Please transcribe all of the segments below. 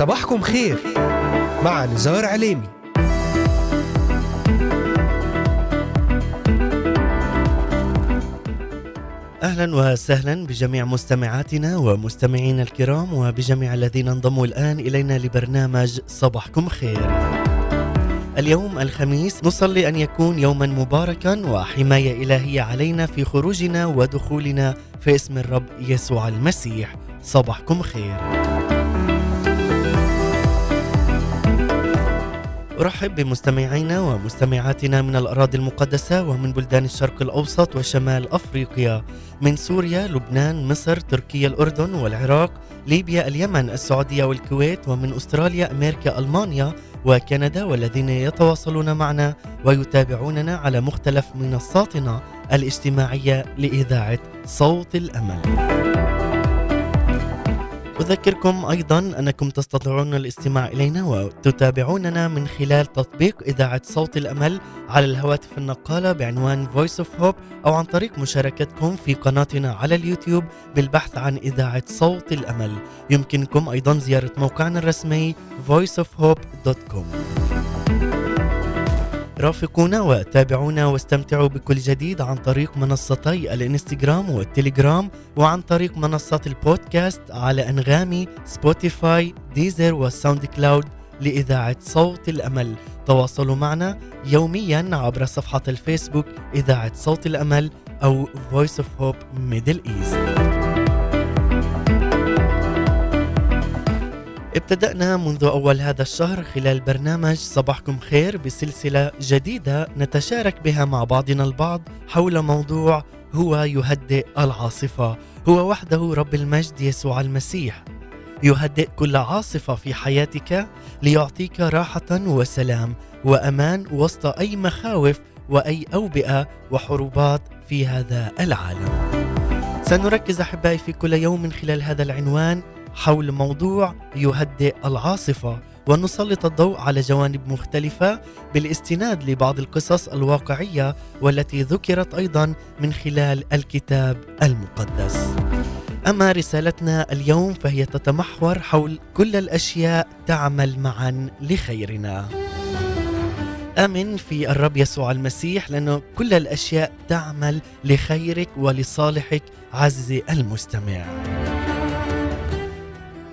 صباحكم خير مع نزار عليمي أهلا وسهلا بجميع مستمعاتنا ومستمعينا الكرام وبجميع الذين انضموا الآن إلينا لبرنامج صباحكم خير. اليوم الخميس نصلي أن يكون يوما مباركا وحماية إلهية علينا في خروجنا ودخولنا في اسم الرب يسوع المسيح. صباحكم خير. أرحب بمستمعينا ومستمعاتنا من الأراضي المقدسة ومن بلدان الشرق الأوسط وشمال أفريقيا من سوريا، لبنان، مصر، تركيا، الأردن والعراق، ليبيا، اليمن، السعودية والكويت ومن أستراليا، أمريكا، ألمانيا وكندا والذين يتواصلون معنا ويتابعوننا على مختلف منصاتنا الاجتماعية لإذاعة صوت الأمل. أذكركم أيضا أنكم تستطيعون الاستماع إلينا وتتابعوننا من خلال تطبيق إذاعة صوت الأمل على الهواتف النقالة بعنوان Voice of Hope أو عن طريق مشاركتكم في قناتنا على اليوتيوب بالبحث عن إذاعة صوت الأمل. يمكنكم أيضا زيارة موقعنا الرسمي voiceofhope.com رافقونا وتابعونا واستمتعوا بكل جديد عن طريق منصتي الانستغرام والتليجرام وعن طريق منصات البودكاست على أنغامي Spotify Deezer وال SoundCloud لإذاعة صوت الأمل. تواصلوا معنا يوميا عبر صفحة الفيسبوك إذاعة صوت الأمل أو Voice of Hope Middle East. ابتدأنا منذ أول هذا الشهر خلال برنامج صباحكم خير بسلسلة جديدة نتشارك بها مع بعضنا البعض حول موضوع هو يهدئ العاصفة. هو وحده رب المجد يسوع المسيح. يهدئ كل عاصفة في حياتك ليعطيك راحة وسلام وأمان وسط أي مخاوف وأي أوبئة وحروبات في هذا العالم. سنركز أحبائي في كل يوم من خلال هذا العنوان حول موضوع يهدئ العاصفة ونسلط الضوء على جوانب مختلفة بالاستناد لبعض القصص الواقعية والتي ذكرت أيضا من خلال الكتاب المقدس. أما رسالتنا اليوم فهي تتمحور حول كل الأشياء تعمل معا لخيرنا. آمن في الرب يسوع المسيح لأنه كل الأشياء تعمل لخيرك ولصالحك عزيزي المستمع.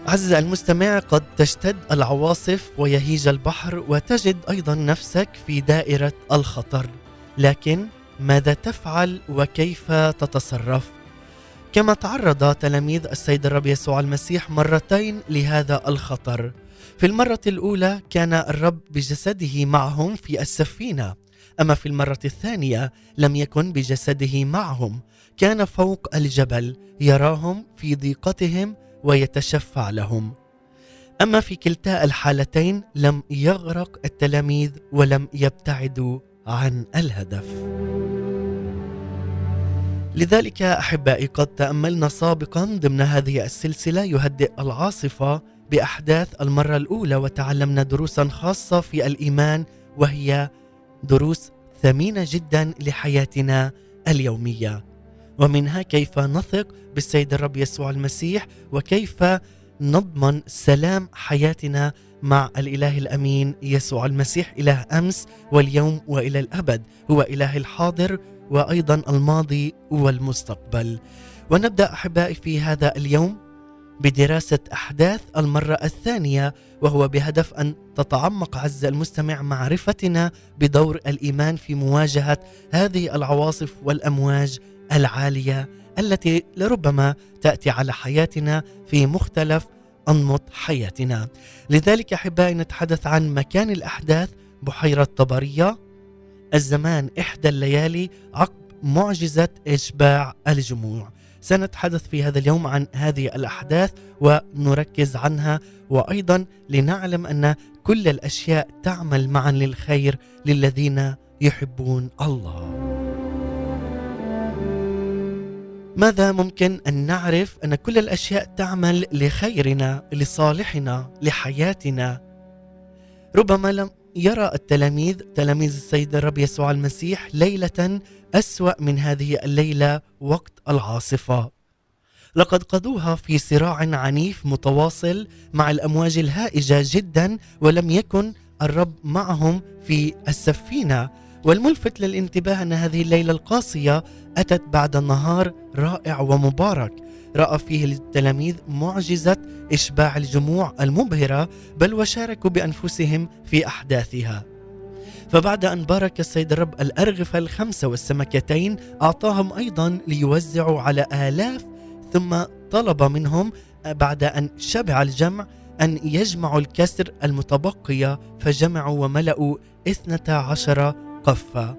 عزيزي المستمع قد تشتد العواصف ويهيج البحر وتجد أيضا نفسك في دائرة الخطر. لكن ماذا تفعل وكيف تتصرف؟ كما تعرض تلاميذ السيد الرب يسوع المسيح مرتين لهذا الخطر. في المرة الأولى كان الرب بجسده معهم في السفينة. أما في المرة الثانية لم يكن بجسده معهم. كان فوق الجبل يراهم في ضيقتهم ويتشفع لهم. أما في كلتا الحالتين لم يغرق التلاميذ ولم يبتعدوا عن الهدف. لذلك أحبائي قد تأملنا سابقا ضمن هذه السلسلة يهدئ العاصفة بأحداث المرة الأولى وتعلمنا دروسا خاصة في الإيمان وهي دروس ثمينة جدا لحياتنا اليومية. ومنها كيف نثق بالسيد الرب يسوع المسيح وكيف نضمن سلام حياتنا مع الإله الأمين يسوع المسيح إله أمس واليوم وإلى الأبد. هو إله الحاضر وأيضا الماضي والمستقبل. ونبدأ أحبائي في هذا اليوم بدراسة أحداث المرة الثانية وهو بهدف أن تتعمق عز المستمع معرفتنا بدور الإيمان في مواجهة هذه العواصف والأمواج العالية التي لربما تأتي على حياتنا في مختلف انمط حياتنا. لذلك أحبائي نتحدث عن مكان الأحداث بحيرة طبرية الزمان إحدى الليالي عقب معجزة إشباع الجموع. سنتحدث في هذا اليوم عن هذه الأحداث ونركز عنها وأيضا لنعلم أن كل الأشياء تعمل معا للخير للذين يحبون الله. ماذا ممكن أن نعرف أن كل الأشياء تعمل لخيرنا لصالحنا لحياتنا؟ ربما لم يرى التلاميذ تلاميذ السيد الرب يسوع المسيح ليلة أسوأ من هذه الليلة وقت العاصفة. لقد قضوها في صراع عنيف متواصل مع الأمواج الهائجة جدا ولم يكن الرب معهم في السفينة. والملفت للانتباه أن هذه الليلة القاسية أتت بعد نهار رائع ومبارك. رأى فيه التلاميذ معجزة إشباع الجموع المبهرة بل وشاركوا بأنفسهم في أحداثها. فبعد أن بارك السيد الرب الأرغفة الخمسة والسمكتين أعطاهم أيضا ليوزعوا على آلاف ثم طلب منهم بعد أن شبع الجمع أن يجمعوا الكسر المتبقية فجمعوا وملأوا اثنتا عشر قفة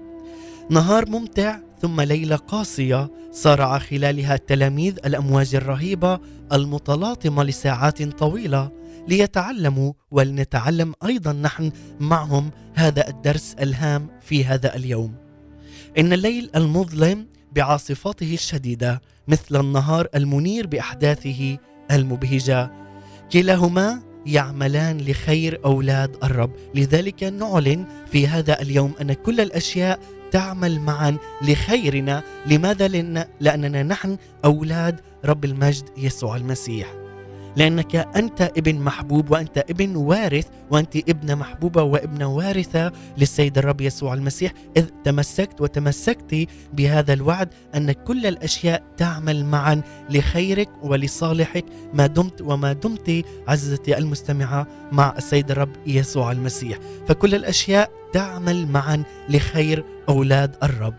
نهار ممتع ثم ليلة قاسية صارع خلالها التلاميذ الأمواج الرهيبة المتلاطمة لساعات طويلة ليتعلموا ولنتعلم أيضا نحن معهم هذا الدرس الهام في هذا اليوم. إن الليل المظلم بعاصفته الشديدة مثل النهار المنير بأحداثه المبهجة كلاهما يعملان لخير أولاد الرب، لذلك نعلن في هذا اليوم أن كل الأشياء تعمل معا لخيرنا، لماذا؟ لأن لأننا نحن أولاد رب المجد يسوع المسيح. لأنك أنت ابن محبوب وأنت ابن وارث وأنت ابنة محبوبة وابنة وارثة للسيد الرب يسوع المسيح إذ تمسكت وتمسكت بهذا الوعد أن كل الأشياء تعمل معا لخيرك ولصالحك ما دمت وما دمت عزيزتي المستمعة مع السيد الرب يسوع المسيح. فكل الأشياء تعمل معا لخير أولاد الرب.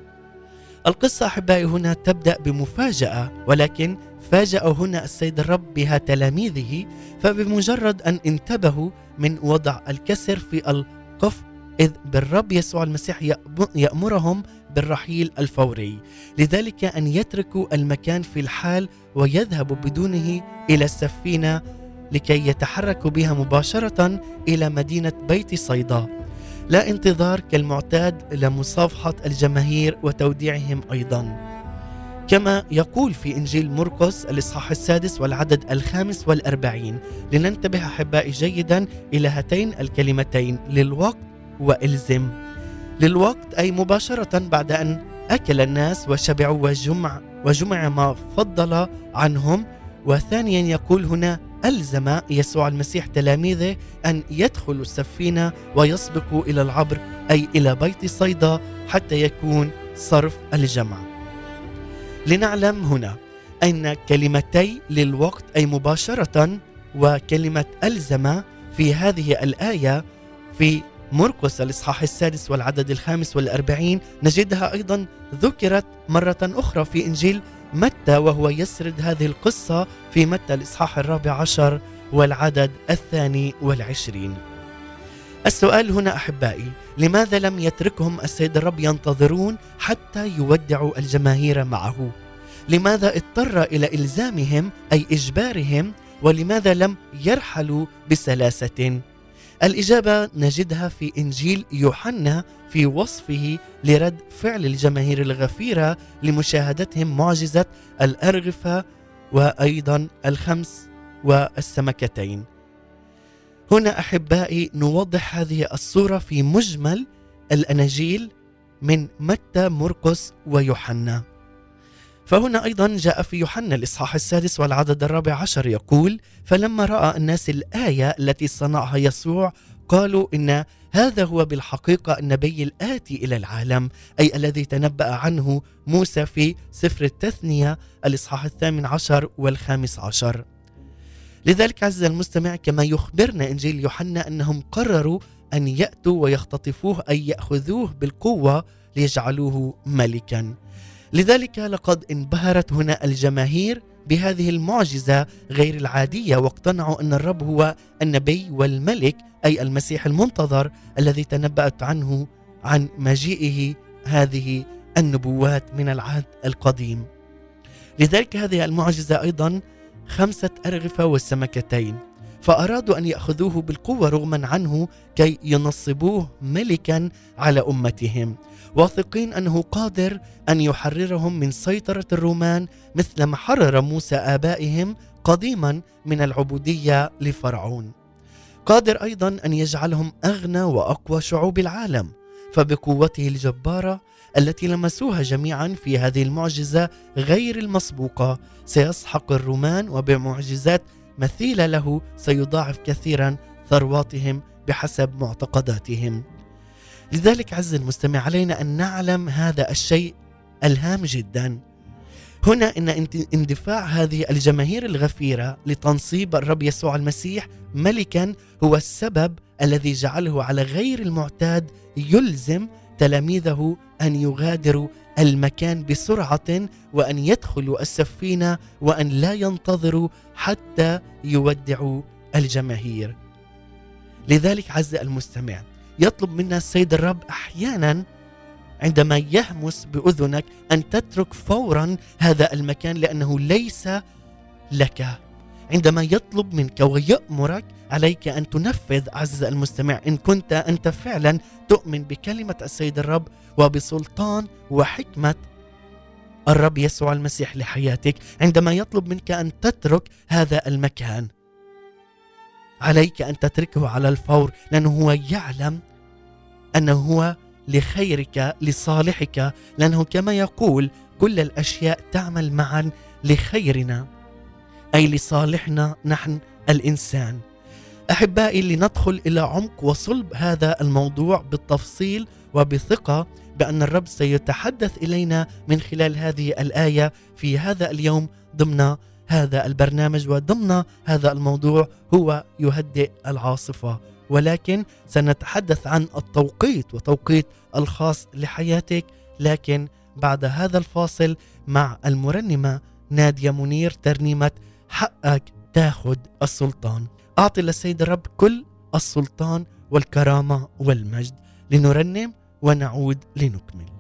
القصة أحبائي هنا تبدأ بمفاجأة ولكن فاجأ هنا السيد الرب بها تلاميذه فبمجرد أن انتبهوا من وضع الكسر في القف إذ بالرب يسوع المسيح يأمرهم بالرحيل الفوري. لذلك أن يتركوا المكان في الحال ويذهبوا بدونه إلى السفينة لكي يتحركوا بها مباشرة إلى مدينة بيت صيدا. لا انتظار كالمعتاد لمصافحة الجماهير وتوديعهم أيضاً. كما يقول في إنجيل مرقس الإصحاح السادس والعدد الخامس والأربعين لننتبه أحبائي جيدا إلى هاتين الكلمتين للوقت وإلزم. للوقت أي مباشرة بعد أن أكل الناس وشبعوا وجمع وجمع ما فضل عنهم. وثانيا يقول هنا ألزم يسوع المسيح تلاميذه أن يدخلوا السفينة ويسبقوا إلى العبر أي إلى بيت صيدا حتى يكون صرف الجمع. لنعلم هنا أن كلمتي للوقت أي مباشرة وكلمة ألزم في هذه الآية في مرقس الإصحاح السادس والعدد الخامس والأربعين نجدها أيضا ذكرت مرة أخرى في إنجيل متى وهو يسرد هذه القصة في متى الإصحاح الرابع عشر والعدد الثاني والعشرين. السؤال هنا أحبائي لماذا لم يتركهم السيد الرب ينتظرون حتى يودعوا الجماهير معه؟ لماذا اضطر إلى إلزامهم أي إجبارهم؟ ولماذا لم يرحلوا بسلاسة؟ الإجابة نجدها في إنجيل يوحنا في وصفه لرد فعل الجماهير الغفيرة لمشاهدتهم معجزة الأرغفة وأيضا الخمس والسمكتين. هنا أحبائي نوضح هذه الصورة في مجمل الأناجيل من متى مرقس ويوحنا. فهنا أيضا جاء في يوحنا الإصحاح السادس والعدد الرابع عشر يقول فلما رأى الناس الآية التي صنعها يسوع قالوا إن هذا هو بالحقيقة النبي الآتي إلى العالم أي الذي تنبأ عنه موسى في سفر التثنية الإصحاح الثامن عشر والخامس عشر. لذلك عز المستمع كما يخبرنا إنجيل يوحنا أنهم قرروا أن يأتوا ويختطفوه أي يأخذوه بالقوة ليجعلوه ملكا لذلك لقد انبهرت هنا الجماهير بهذه المعجزة غير العادية واقتنعوا أن الرب هو النبي والملك أي المسيح المنتظر الذي تنبأت عنه عن مجيئه هذه النبوات من العهد القديم. لذلك هذه المعجزة أيضا خمسة أرغفة والسمكتين فأرادوا أن يأخذوه بالقوة رغما عنه كي ينصبوه ملكا على أمتهم. واثقين أنه قادر أن يحررهم من سيطرة الرومان مثل ما حرر موسى آبائهم قديما من العبودية لفرعون. قادر أيضا أن يجعلهم أغنى وأقوى شعوب العالم فبقوته الجبارة التي لمسوها جميعا في هذه المعجزة غير المسبوقة. سيسحق الرومان وبمعجزات مثيلة له سيضاعف كثيرا ثرواتهم بحسب معتقداتهم. لذلك عز المستمع علينا أن نعلم هذا الشيء ألهام جدا. هنا إن اندفاع هذه الجماهير الغفيرة لتنصيب الرب يسوع المسيح ملكا هو السبب الذي جعله على غير المعتاد يلزم تلاميذه أن يغادروا المكان بسرعة وأن يدخلوا السفينة وأن لا ينتظروا حتى يودعوا الجماهير. لذلك عز المستمع يطلب منا السيد الرب أحيانا عندما يهمس بأذنك أن تترك فورا هذا المكان لأنه ليس لك عندما يطلب منك ويأمرك عليك أن تنفذ عز المستمع إن كنت أنت فعلا تؤمن بكلمة السيد الرب وبسلطان وحكمة الرب يسوع المسيح لحياتك عندما يطلب منك أن تترك هذا المكان. عليك أن تتركه على الفور لأنه هو يعلم أنه هو لخيرك لصالحك لأنه كما يقول كل الأشياء تعمل معا لخيرنا. أي لصالحنا نحن الإنسان. أحبائي لندخل إلى عمق وصلب هذا الموضوع بالتفصيل وبثقة بأن الرب سيتحدث إلينا من خلال هذه الآية في هذا اليوم ضمن هذا البرنامج وضمن هذا الموضوع هو يهدئ العاصفة. ولكن سنتحدث عن التوقيت وتوقيت الخاص لحياتك لكن بعد هذا الفاصل مع المرنمة نادية منير ترنيمة حقك تاخد السلطان. أعطي للسيد الرب كل السلطان والكرامة والمجد لنرنم ونعود لنكمل.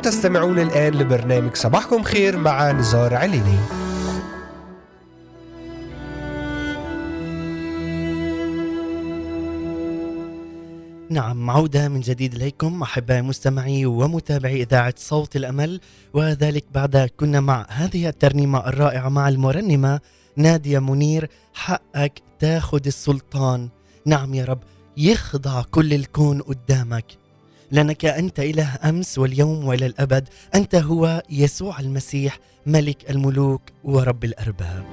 تستمعون الآن لبرنامج صباحكم خير مع نزار عليني. نعم عودة من جديد إليكم أحبائي مستمعي ومتابعي إذاعة صوت الأمل وذلك بعد كنا مع هذه الترنيمة الرائعة مع المرنمة نادية منير حقك تاخد السلطان. نعم يا رب يخضع كل الكون قدامك. لأنك أنت إله أمس واليوم وإلى الأبد أنت هو يسوع المسيح ملك الملوك ورب الأرباب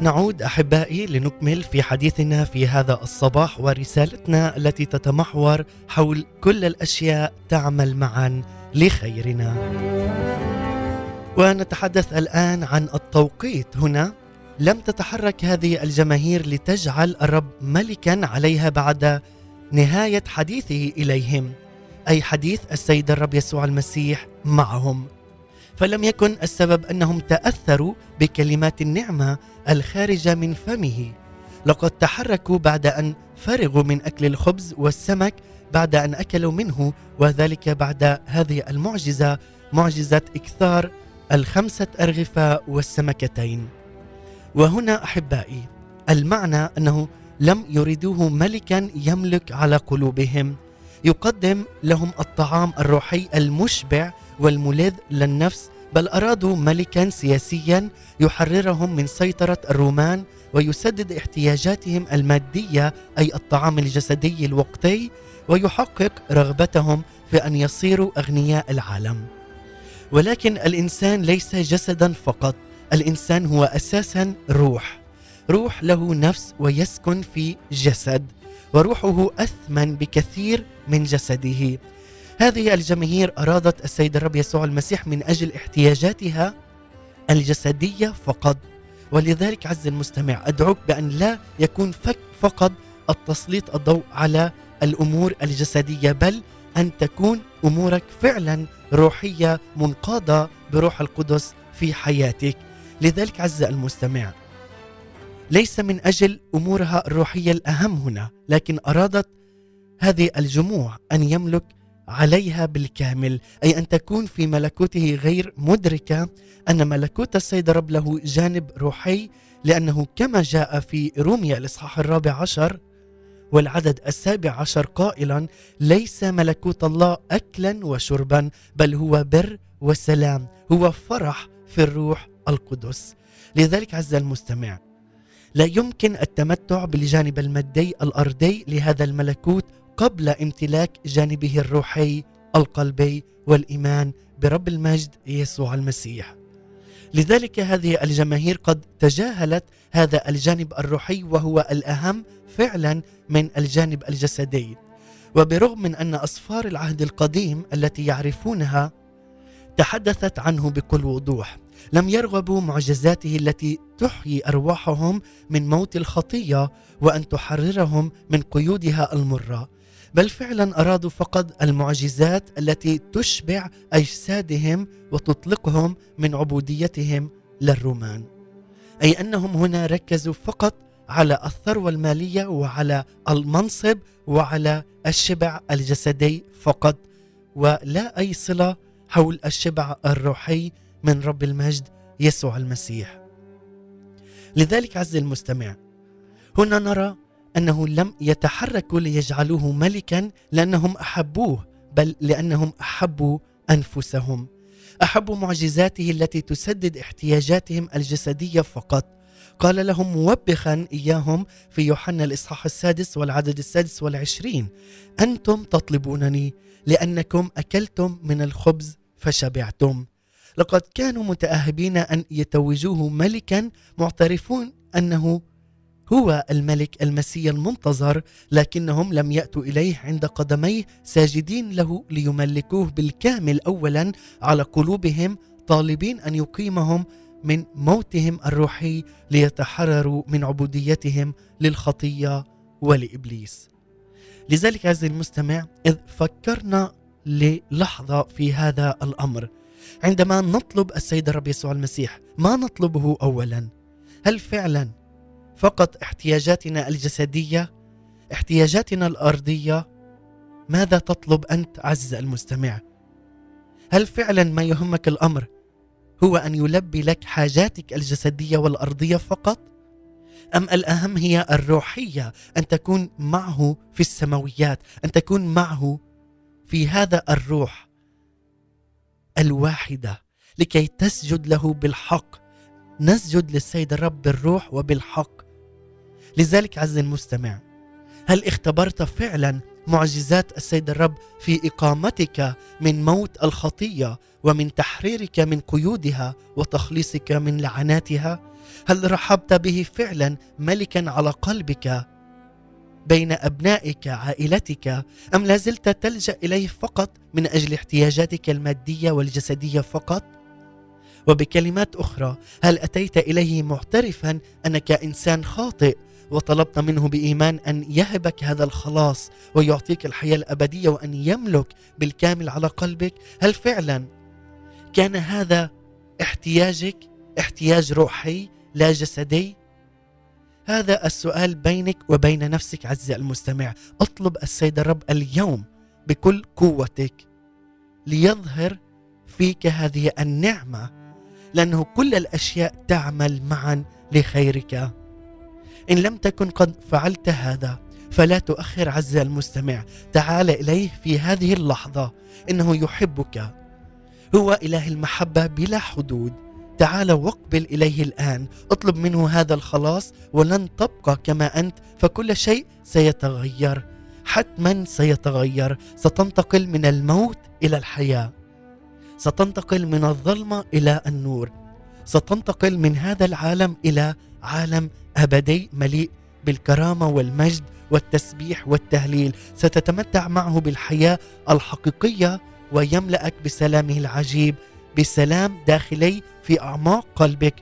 نعود أحبائي لنكمل في حديثنا في هذا الصباح ورسالتنا التي تتمحور حول كل الأشياء تعمل معا لخيرنا. ونتحدث الآن عن التوقيت هنا لم تتحرك هذه الجماهير لتجعل الرب ملكا عليها بعد نهاية حديثه إليهم أي حديث السيد الرب يسوع المسيح معهم. فلم يكن السبب أنهم تأثروا بكلمات النعمة الخارجة من فمه لقد تحركوا بعد أن فرغوا من أكل الخبز والسمك بعد أن أكلوا منه وذلك بعد هذه المعجزة معجزة إكثار الخمسة ارغفه والسمكتين وهنا أحبائي المعنى أنه لم يريدوه ملكا يملك على قلوبهم يقدم لهم الطعام الروحي المشبع والملذ للنفس بل أرادوا ملكا سياسيا يحررهم من سيطرة الرومان ويسدد احتياجاتهم المادية أي الطعام الجسدي الوقتي ويحقق رغبتهم في أن يصيروا أغنياء العالم. ولكن الإنسان ليس جسدا فقط، الإنسان هو أساسا روح. روح له نفس ويسكن في جسد، وروحه أثمن بكثير من جسده. هذه الجماهير أرادت السيد الرب يسوع المسيح من أجل احتياجاتها الجسدية فقط ولذلك عز المستمع أدعوك بأن لا يكون فك فقط التسليط الضوء على الأمور الجسدية بل أن تكون أمورك فعلا روحية منقادة بروح القدس في حياتك لذلك عز المستمع ليس من أجل أمورها الروحية الأهم هنا لكن أرادت هذه الجموع أن يملك عليها بالكامل أي أن تكون في ملكوته غير مدركة أن ملكوت السيد رب له جانب روحي لأنه كما جاء في روميا الإصحاح الرابع عشر والعدد السابع عشر قائلا ليس ملكوت الله اكلا وشربا بل هو بر وسلام هو فرح في الروح القدس لذلك عز المستمع لا يمكن التمتع بالجانب المادي الأرضي لهذا الملكوت قبل امتلاك جانبه الروحي القلبي والإيمان برب المجد يسوع المسيح. لذلك هذه الجماهير قد تجاهلت هذا الجانب الروحي وهو الأهم فعلا من الجانب الجسدي. وبرغم من أن أصفار العهد القديم التي يعرفونها تحدثت عنه بكل وضوح لم يرغبوا معجزاته التي تحيي أرواحهم من موت الخطية وأن تحررهم من قيودها المرة. بل فعلا أرادوا فقط المعجزات التي تشبع أجسادهم وتطلقهم من عبوديتهم للرومان. أي أنهم هنا ركزوا فقط على الثروة المالية وعلى المنصب وعلى الشبع الجسدي فقط ولا أي صلة حول الشبع الروحي من رب المجد يسوع المسيح. لذلك عز المستمع هنا نرى أنه لم يتحركوا ليجعلوه ملكا لأنهم أحبوه بل لأنهم أحبوا أنفسهم. أحبوا معجزاته التي تسدد احتياجاتهم الجسدية فقط. قال لهم موبخا إياهم في يوحنا الإصحاح السادس والعدد السادس والعشرين أنتم تطلبونني لأنكم أكلتم من الخبز فشبعتم. لقد كانوا متأهبين أن يتوجوه ملكا معترفون أنه هو الملك المسيا المنتظر لكنهم لم يأتوا إليه عند قدميه ساجدين له ليملكوه بالكامل اولا على قلوبهم طالبين أن يقيمهم من موتهم الروحي ليتحرروا من عبوديتهم للخطية ولإبليس. لذلك عزيزي المستمع إذ فكرنا للحظة في هذا الأمر عندما نطلب السيد الرب يسوع المسيح ما نطلبه اولا؟ هل فعلا فقط احتياجاتنا الجسدية احتياجاتنا الأرضية؟ ماذا تطلب أنت عز المستمع؟ هل فعلا ما يهمك الأمر هو أن يلبي لك حاجاتك الجسدية والأرضية فقط؟ أم الأهم هي الروحية أن تكون معه في السماويات أن تكون معه في هذا الروح الواحدة لكي تسجد له بالحق. نسجد للسيد الرب بالروح وبالحق. لذلك عز المستمع هل اختبرت فعلا معجزات السيد الرب في إقامتك من موت الخطية ومن تحريرك من قيودها وتخليصك من لعناتها؟ هل رحبت به فعلا ملكا على قلبك بين أبنائك عائلتك؟ أم لازلت تلجأ إليه فقط من أجل احتياجاتك المادية والجسدية فقط؟ وبكلمات أخرى هل أتيت إليه معترفا أنك إنسان خاطئ وطلبت منه بإيمان أن يهبك هذا الخلاص ويعطيك الحياة الأبدية وأن يملك بالكامل على قلبك؟ هل فعلا كان هذا احتياجك احتياج روحي لا جسدي؟ هذا السؤال بينك وبين نفسك عزيزي المستمع. أطلب السيد الرب اليوم بكل قوتك ليظهر فيك هذه النعمة لأنه كل الأشياء تعمل معا لخيرك. إن لم تكن قد فعلت هذا فلا تؤخر عز المستمع. تعال إليه في هذه اللحظة إنه يحبك. هو إله المحبة بلا حدود. تعال واقبل إليه الآن. اطلب منه هذا الخلاص ولن تبقى كما أنت فكل شيء سيتغير. حتما سيتغير. ستنتقل من الموت إلى الحياة. ستنتقل من الظلمة إلى النور. ستنتقل من هذا العالم إلى عالم أبدي مليء بالكرامة والمجد والتسبيح والتهليل. ستتمتع معه بالحياة الحقيقية ويملأك بسلامه العجيب. بسلام داخلي في أعماق قلبك.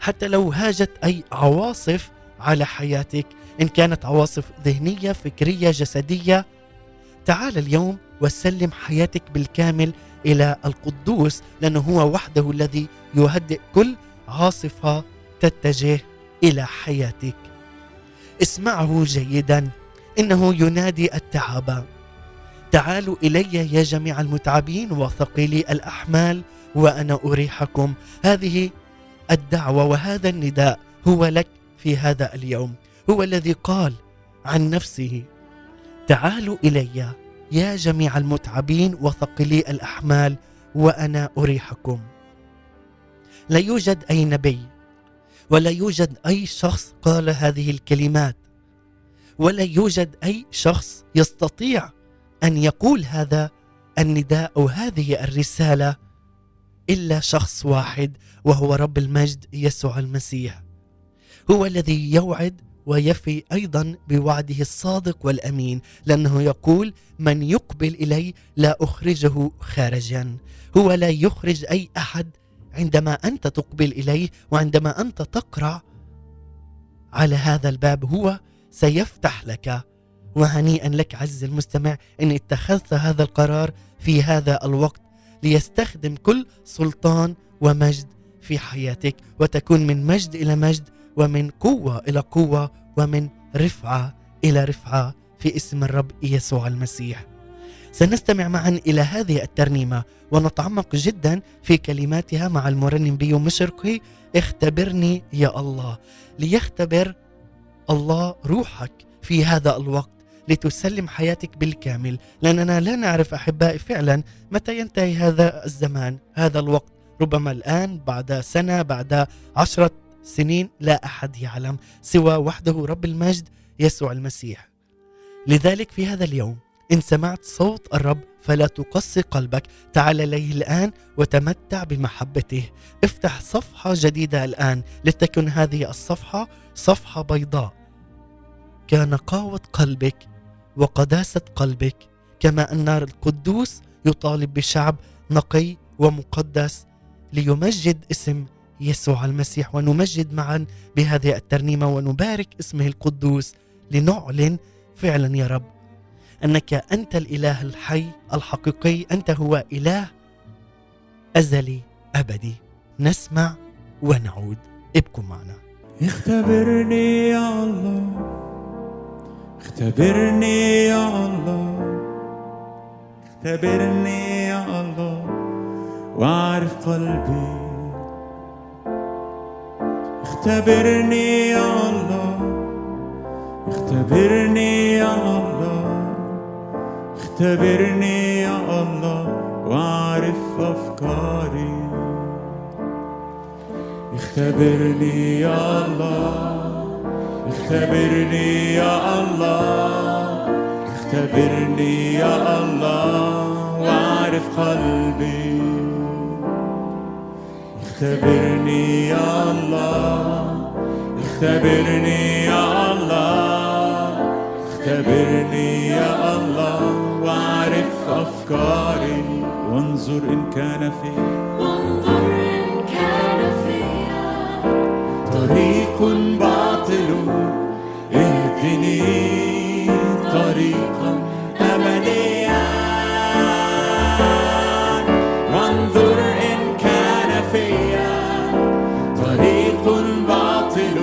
حتى لو هاجت أي عواصف على حياتك إن كانت عواصف ذهنية فكرية جسدية تعال اليوم وسلم حياتك بالكامل إلى القدوس لأنه هو وحده الذي يهدئ كل عاصفة تتجه إلى حياتك. اسمعه جيدا إنه ينادي التعب تعالوا إلي يا جميع المتعبين وثقيلي الأحمال وأنا أريحكم. هذه الدعوة وهذا النداء هو لك في هذا اليوم. هو الذي قال عن نفسه تعالوا إلي يا جميع المتعبين وثقلي الأحمال وأنا أريحكم. لا يوجد أي نبي ولا يوجد أي شخص قال هذه الكلمات ولا يوجد أي شخص يستطيع أن يقول هذا النداء أو هذه الرسالة إلا شخص واحد وهو رب المجد يسوع المسيح. هو الذي يوعد ويفي أيضا بوعده الصادق والأمين لأنه يقول من يقبل إلي لا أخرجه خارجا. هو لا يخرج أي أحد عندما أنت تقبل إليه وعندما أنت تقرع على هذا الباب هو سيفتح لك وهنيئا لك عز المستمع إن اتخذت هذا القرار في هذا الوقت ليستخدم كل سلطان ومجد في حياتك وتكون من مجد إلى مجد ومن قوة إلى قوة ومن رفعة إلى رفعة في اسم الرب يسوع المسيح. سنستمع معا إلى هذه الترنيمة ونتعمق جدا في كلماتها مع المرنم بيو مشرقي اختبرني يا الله ليختبر الله روحك في هذا الوقت لتسلم حياتك بالكامل. لأننا لا نعرف أحبائي فعلا متى ينتهي هذا الزمان هذا الوقت. ربما الآن بعد سنة بعد عشرة سنين لا أحد يعلم سوى وحده رب المجد يسوع المسيح. لذلك في هذا اليوم إن سمعت صوت الرب فلا تقص قلبك. تعال إليه الآن وتمتع بمحبته. افتح صفحة جديدة الآن لتكن هذه الصفحة صفحة بيضاء. كنقاوه قلبك وقداسه قلبك كما أن القدوس يطالب بشعب نقي ومقدس ليمجد اسم يسوع المسيح. ونمجد معا بهذه الترنيمة ونبارك اسمه القدوس لنعلن فعلا يا رب أنك أنت الإله الحي الحقيقي أنت هو إله أزلي أبدي. نسمع ونعود. ابقوا معنا. اختبرني يا الله. اختبرني يا الله. اختبرني يا الله. واعرف قلبي. اختبرني يا الله. اختبرني يا الله. اختبرني يا الله. واعرف أفكاري. اختبرني يا الله. اختبرني يا الله اختبرني يا الله واعرف قلبي. اختبرني يا الله اختبرني يا الله اختبرني يا الله واعرف أفكاري. وانظر إن كان في وانظر إن كان فيا. طريق باطل اهدني طريقا أبديا. وانظر إن كان فيا طريق باطل.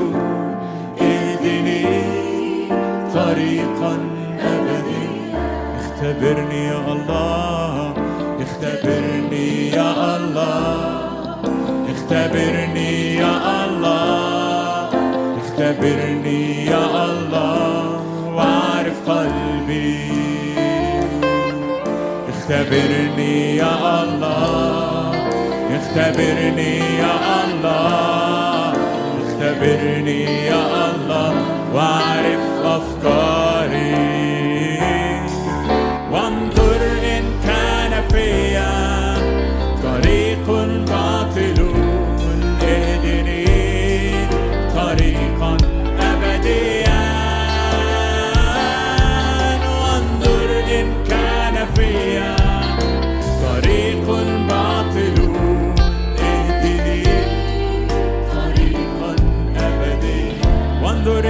اهدني طريقا أبديا. اختبرني يا الله اختبرني يا الله. اختبرني يا اختبرني يا الله واعرف قلبي. اختبرني يا الله اختبرني يا الله اختبرني يا الله واعرف افكاري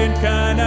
وانظر ان كان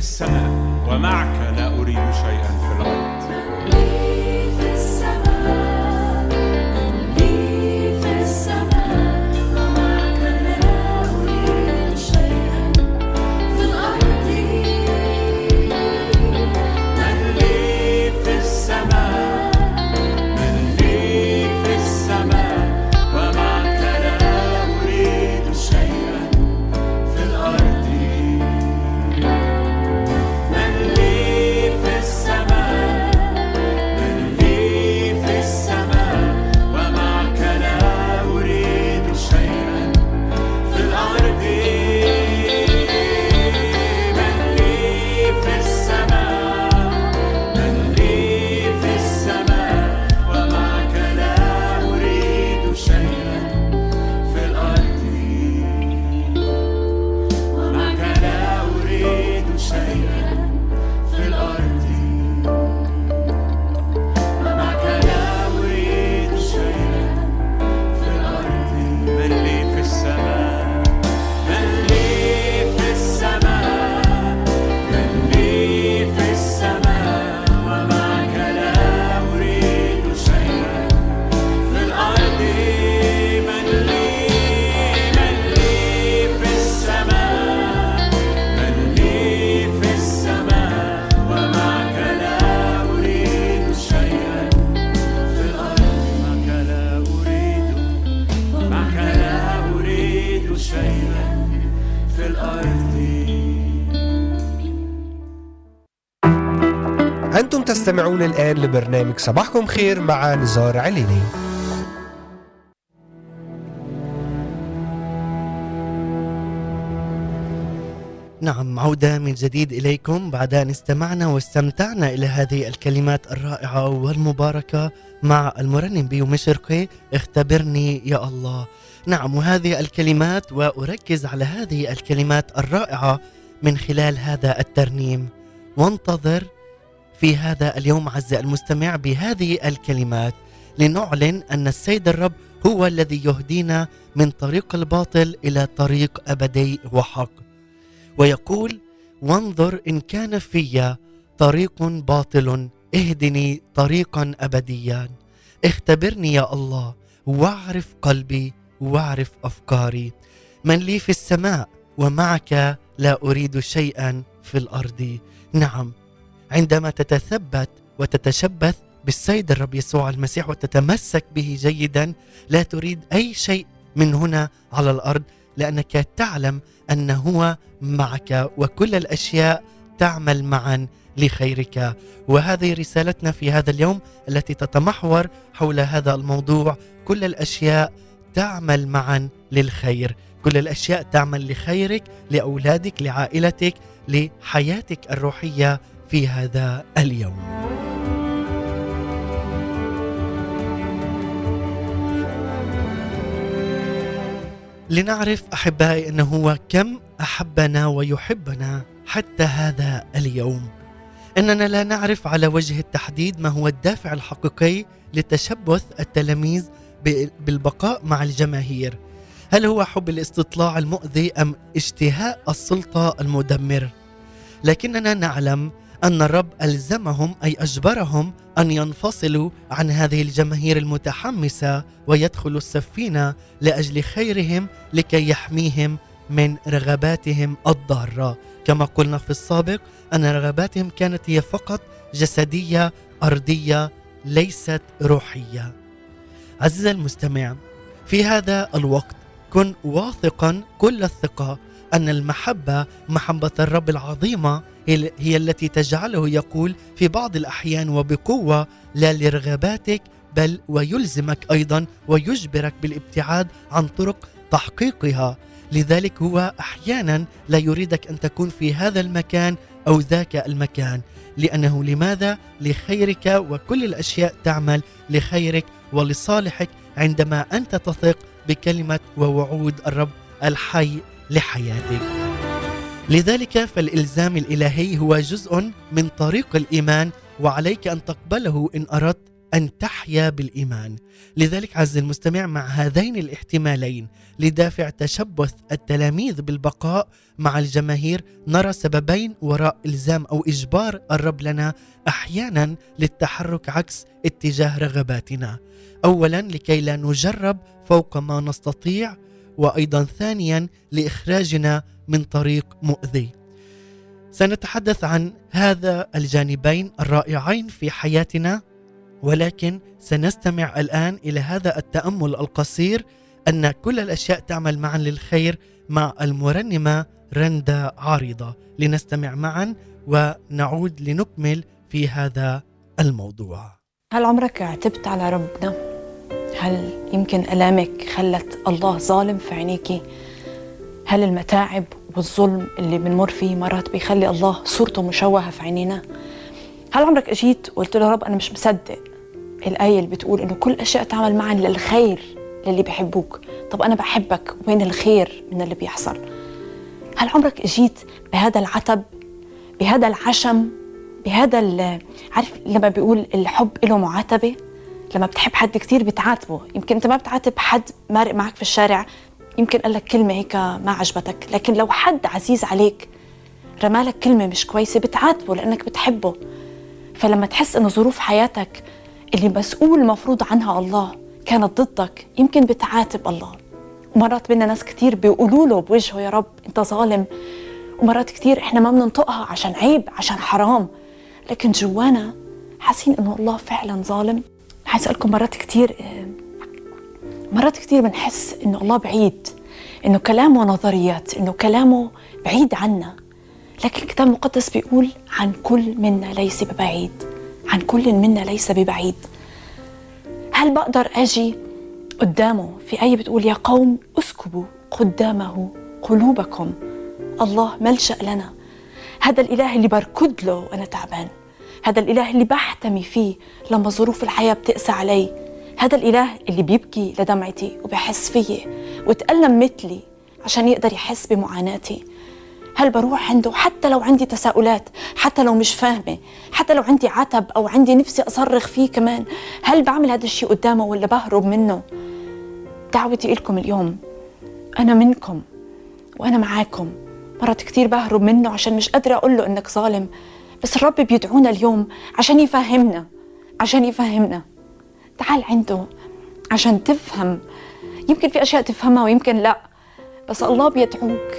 السماء ومعك لا أريد شيئا في الأرض. تستمعون الآن لبرنامج صباحكم خير مع نزار عليني نعم عودة من جديد إليكم. بعد أن استمعنا واستمتعنا إلى هذه الكلمات الرائعة والمباركة مع المرنم بيو مشرقي اختبرني يا الله. نعم وهذه الكلمات وأركز على هذه الكلمات الرائعة من خلال هذا الترنيم. وانتظر في هذا اليوم عز المستمع بهذه الكلمات لنعلن أن السيد الرب هو الذي يهدينا من طريق الباطل إلى طريق أبدي وحق. ويقول وانظر إن كان في طريق باطل اهدني طريقا ابديا. اختبرني يا الله واعرف قلبي واعرف أفكاري. من لي في السماء ومعك لا أريد شيئا في الأرض. نعم عندما تتثبت وتتشبث بالسيد الرب يسوع المسيح وتتمسك به جيدا لا تريد أي شيء من هنا على الأرض لأنك تعلم أن هو معك وكل الأشياء تعمل معا لخيرك. وهذه رسالتنا في هذا اليوم التي تتمحور حول هذا الموضوع. كل الأشياء تعمل معا للخير. كل الأشياء تعمل لخيرك لأولادك لعائلتك لحياتك الروحية. في هذا اليوم. لنعرف أحبائي أنه هو كم أحبنا ويحبنا حتى هذا اليوم. إننا لا نعرف على وجه التحديد ما هو الدافع الحقيقي لتشبث التلاميذ بالبقاء مع الجماهير. هل هو حب الاستطلاع المؤذي أم اشتهاء السلطة المدمر؟ لكننا نعلم أن الرب ألزمهم أي أجبرهم أن ينفصلوا عن هذه الجماهير المتحمسة ويدخلوا السفينة لأجل خيرهم لكي يحميهم من رغباتهم الضارة. كما قلنا في السابق أن رغباتهم كانت هي فقط جسدية أرضية ليست روحية. عزيزي المستمع في هذا الوقت كن واثقا كل الثقة أن المحبة محبة الرب العظيمة هي التي تجعله يقول في بعض الأحيان وبقوة لا لرغباتك بل ويلزمك أيضا ويجبرك بالابتعاد عن طرق تحقيقها. لذلك هو أحيانا لا يريدك أن تكون في هذا المكان أو ذاك المكان. لأنه لماذا؟ لخيرك وكل الأشياء تعمل لخيرك ولصالحك عندما أنت تثق بكلمة ووعود الرب الحي لحياتك. لذلك فالإلزام الإلهي هو جزء من طريق الإيمان وعليك أن تقبله إن أردت أن تحيا بالإيمان. لذلك عز المستمع مع هذين الاحتمالين لدافع تشبث التلاميذ بالبقاء مع الجماهير نرى سببين وراء إلزام أو إجبار الرب لنا أحيانا للتحرك عكس اتجاه رغباتنا. اولا لكي لا نجرب فوق ما نستطيع وأيضا ثانيا لإخراجنا من طريق مؤذي. سنتحدث عن هذا الجانبين الرائعين في حياتنا ولكن سنستمع الآن إلى هذا التأمل القصير أن كل الأشياء تعمل معا للخير مع المرنمة رندا عارضة. لنستمع معا ونعود لنكمل في هذا الموضوع. هل عمرك اعتبت على ربنا؟ هل يمكن ألامك خلت الله ظالم في عينيكي؟ هل المتاعب والظلم اللي بنمر فيه مرات بيخلي الله صورته مشوهة في عينينا؟ هل عمرك أجيت وقلت له رب أنا مش مصدق الآية اللي بتقول إنه كل أشياء تعمل معا للخير للي بيحبوك طب أنا بحبك وين الخير من اللي بيحصل؟ هل عمرك أجيت بهذا العتب بهذا العشم بهذا عارف لما بيقول الحب له معاتبة لما بتحب حد كتير بتعاتبه. يمكن انت ما بتعاتب حد مارق معك في الشارع يمكن قال لك كلمة هيك ما عجبتك. لكن لو حد عزيز عليك رمالك كلمة مش كويسة بتعاتبه لأنك بتحبه. فلما تحس إنه ظروف حياتك اللي مسؤول مفروض عنها الله كانت ضدك يمكن بتعاتب الله. ومرات بينا ناس كتير بيقولوا له بوجهه يا رب أنت ظالم. ومرات كتير إحنا ما بننطقها عشان عيب عشان حرام. لكن جوانا حاسين إنه الله فعلا ظالم. حاسألكم مرات كتير مرات كتير بنحس إنه الله بعيد إنه كلامه نظريات إنه كلامه بعيد عنا. لكن الكتاب المقدس بيقول عن كل منا ليس ببعيد عن كل منا ليس ببعيد. هل بقدر أجي قدامه في آية بتقول يا قوم اسكبوا قدامه قلوبكم؟ الله ملجأ لنا. هذا الإله اللي بركض له وأنا تعبان. هذا الإله اللي بحتمي فيه لما ظروف الحياة بتقسى علي. هذا الإله اللي بيبكي لدمعتي وبحس فيي وتألم مثلي عشان يقدر يحس بمعاناتي. هل بروح عنده حتى لو عندي تساؤلات حتى لو مش فاهمة حتى لو عندي عتب أو عندي نفسي أصرخ فيه كمان هل بعمل هذا الشيء قدامه ولا بهرب منه؟ دعوتي إلكم اليوم. أنا منكم وأنا معاكم. مرات كتير بهرب منه عشان مش قادرة أقول له إنك ظالم. بس الرب بيدعونا اليوم عشان يفهمنا عشان يفهمنا. تعال عنده عشان تفهم. يمكن في أشياء تفهمها ويمكن لا بس الله بيدعوك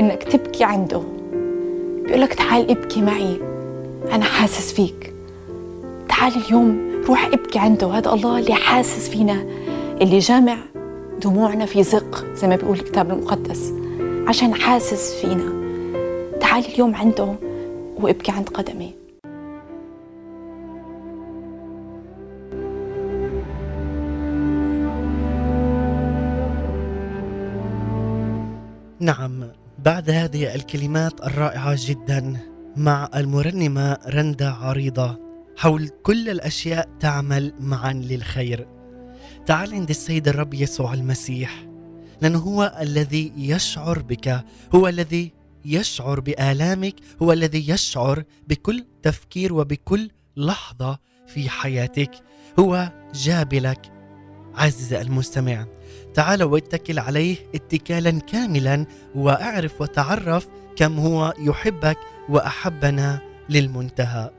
إنك تبكي عنده. بيقولك تعال ابكي معي أنا حاسس فيك. تعال اليوم روح ابكي عنده هذا الله اللي حاسس فينا اللي جامع دموعنا في زق زي ما بيقول الكتاب المقدس عشان حاسس فينا. تعال اليوم عنده وابكي عند قدمي. نعم بعد هذه الكلمات الرائعة جدا مع المرنمة رندا عريضة حول كل الأشياء تعمل معا للخير. تعال عند السيد الرب يسوع المسيح لأنه هو الذي يشعر بك هو الذي يشعر بآلامك هو الذي يشعر بكل تفكير وبكل لحظة في حياتك. هو جابلك. عزيز المستمع تعال واتكل عليه اتكالا كاملا واعرف وتعرف كم هو يحبك وأحبنا للمنتهى.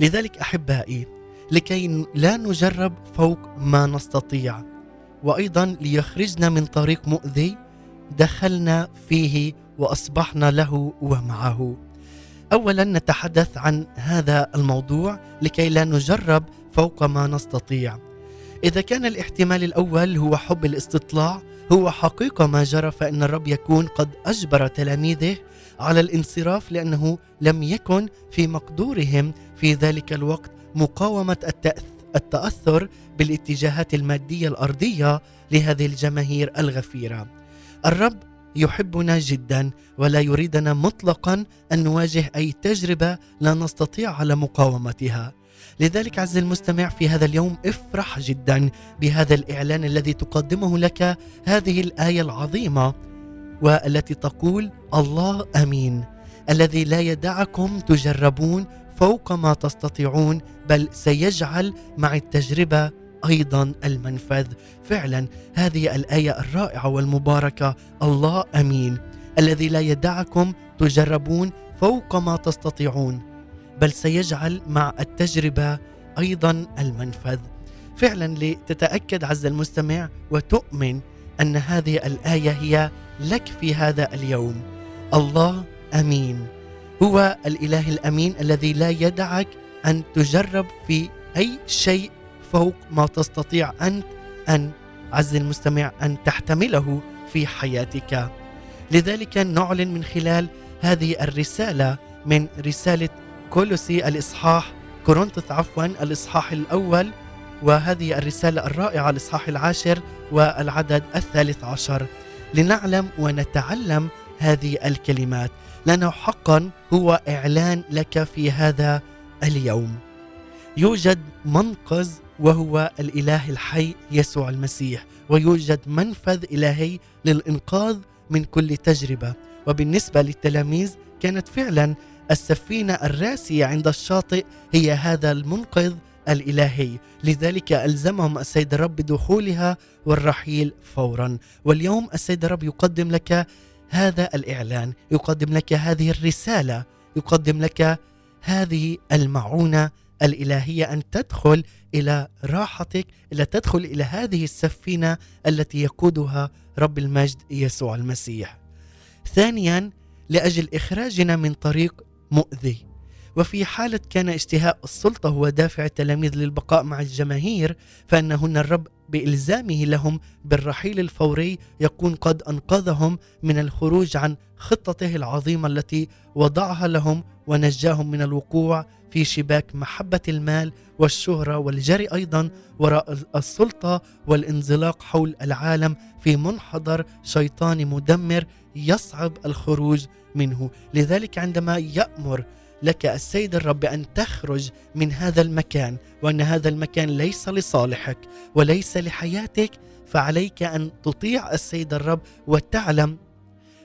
لذلك أحبائي لكي لا نجرب فوق ما نستطيع. وأيضا ليخرجنا من طريق مؤذي دخلنا فيه وأصبحنا له ومعه اولا نتحدث عن هذا الموضوع لكي لا نجرب فوق ما نستطيع إذا كان الاحتمال الأول هو حب الاستطلاع هو حقيقة ما جرى فإن الرب يكون قد أجبر تلاميذه على الانصراف لأنه لم يكن في مقدورهم في ذلك الوقت مقاومة التأث- التأثر بالاتجاهات المادية الأرضية لهذه الجماهير الغفيرة. الرب يحبنا جدا ولا يريدنا مطلقا أن نواجه أي تجربة لا نستطيع على مقاومتها. لذلك عز المستمع في هذا اليوم افرح جدا بهذا الإعلان الذي تقدمه لك هذه الآية العظيمة والتي تقول الله أمين الذي لا يدعكم تجربون فوق ما تستطيعون بل سيجعل مع التجربة أيضا المنفذ. فعلا هذه الآية الرائعة والمباركة. الله أمين. الذي لا يدعكم تجربون فوق ما تستطيعون بل سيجعل مع التجربة أيضا المنفذ. فعلا لتتأكد عز المستمع وتؤمن أن هذه الآية هي لك في هذا اليوم. الله أمين. هو الإله الأمين الذي لا يدعك أن تجرب في أي شيء فوق ما تستطيع أنت أن عز المستمع أن تحتمله في حياتك. لذلك نعلن من خلال هذه الرسالة من رسالة كولوسي الإصحاح كورنثوس عفوا الإصحاح الأول وهذه الرسالة الرائعة الإصحاح العاشر والعدد الثالث عشر. لنعلم ونتعلم هذه الكلمات. لأنه حقا هو إعلان لك في هذا اليوم. يوجد منقذ وهو الإله الحي يسوع المسيح ويوجد منفذ إلهي للإنقاذ من كل تجربة. وبالنسبة للتلاميذ كانت فعلا السفينة الراسية عند الشاطئ هي هذا المنقذ الإلهي. لذلك ألزمهم السيد الرب بدخولها والرحيل فورا. واليوم السيد الرب يقدم لك هذا الإعلان يقدم لك هذه الرسالة يقدم لك هذه المعونة الإلهية أن تدخل إلى راحتك إلى تدخل إلى هذه السفينة التي يقودها رب المجد يسوع المسيح. ثانيا لأجل إخراجنا من طريق مؤذي. وفي حالة كان اشتهاء السلطة هو دافع التلاميذ للبقاء مع الجماهير فإنهن الرب بإلزامه لهم بالرحيل الفوري يكون قد أنقذهم من الخروج عن خطته العظيمة التي وضعها لهم ونجاهم من الوقوع في شباك محبة المال والشهرة والجري أيضا وراء السلطة والانزلاق حول العالم في منحدر شيطاني مدمر يصعب الخروج منه. لذلك عندما يأمر لك السيد الرب أن تخرج من هذا المكان وأن هذا المكان ليس لصالحك وليس لحياتك فعليك أن تطيع السيد الرب وتعلم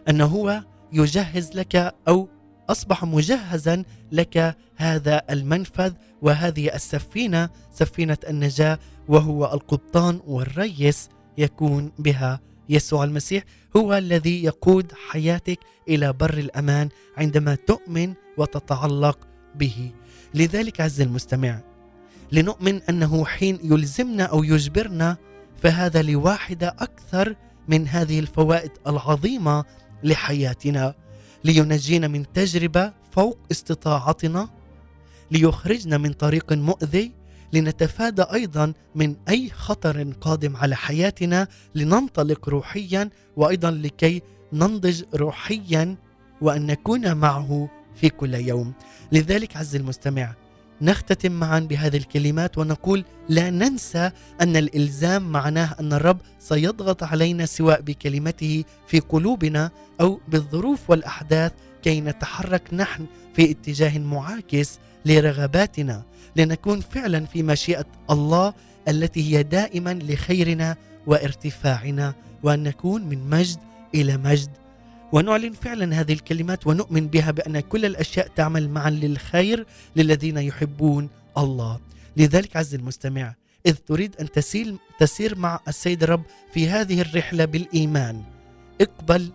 أنه هو يجهز لك أو أصبح مجهزا لك هذا المنفذ وهذه السفينة سفينة النجاة وهو القبطان والريس يكون بها يسوع المسيح. هو الذي يقود حياتك إلى بر الأمان عندما تؤمن وتتعلق به. لذلك عز المستمع لنؤمن أنه حين يلزمنا أو يجبرنا فهذا لواحدة أكثر من هذه الفوائد العظيمة لحياتنا. لينجينا من تجربة فوق استطاعتنا ليخرجنا من طريق مؤذي لنتفادى أيضا من أي خطر قادم على حياتنا لننطلق روحيا وأيضا لكي ننضج روحيا وأن نكون معه في كل يوم. لذلك عز المستمع نختتم معا بهذه الكلمات ونقول لا ننسى أن الإلزام معناه أن الرب سيضغط علينا سواء بكلمته في قلوبنا أو بالظروف والأحداث كي نتحرك نحن في اتجاه معاكس لرغباتنا. لنكون فعلا في مشيئة الله التي هي دائما لخيرنا وارتفاعنا وأن نكون من مجد إلى مجد. ونعلن فعلا هذه الكلمات ونؤمن بها بأن كل الأشياء تعمل معا للخير للذين يحبون الله. لذلك عز المستمع إذ تريد أن تسير تسير مع السيد الرب في هذه الرحلة بالإيمان اقبل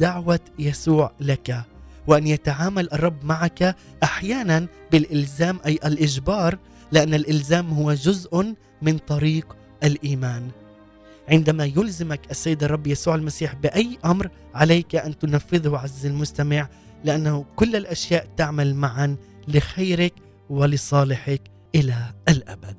دعوة يسوع لك وأن يتعامل الرب معك أحيانا بالإلزام أي الإجبار لأن الإلزام هو جزء من طريق الإيمان. عندما يلزمك السيد الرب يسوع المسيح بأي أمر عليك أن تنفذه عز المستمع لأنه كل الأشياء تعمل معا لخيرك ولصالحك إلى الأبد.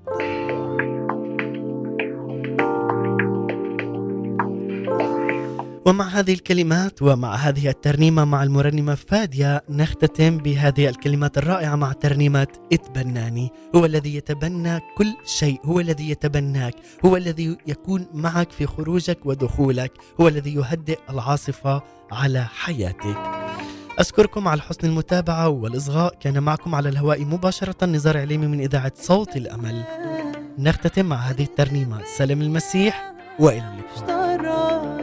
ومع هذه الكلمات ومع هذه الترنيمة مع المرنمة فادية نختتم بهذه الكلمات الرائعة مع ترنيمة اتبناني. هو الذي يتبنى كل شيء. هو الذي يتبناك. هو الذي يكون معك في خروجك ودخولك. هو الذي يهدئ العاصفة على حياتك. أشكركم على حسن المتابعة والإصغاء. كان معكم على الهواء مباشرة نزار عليمي من إذاعة صوت الأمل. نختتم مع هذه الترنيمة. سلام المسيح وإلى اللقاء.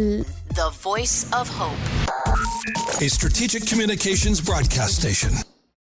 The voice of hope. A strategic communications broadcast station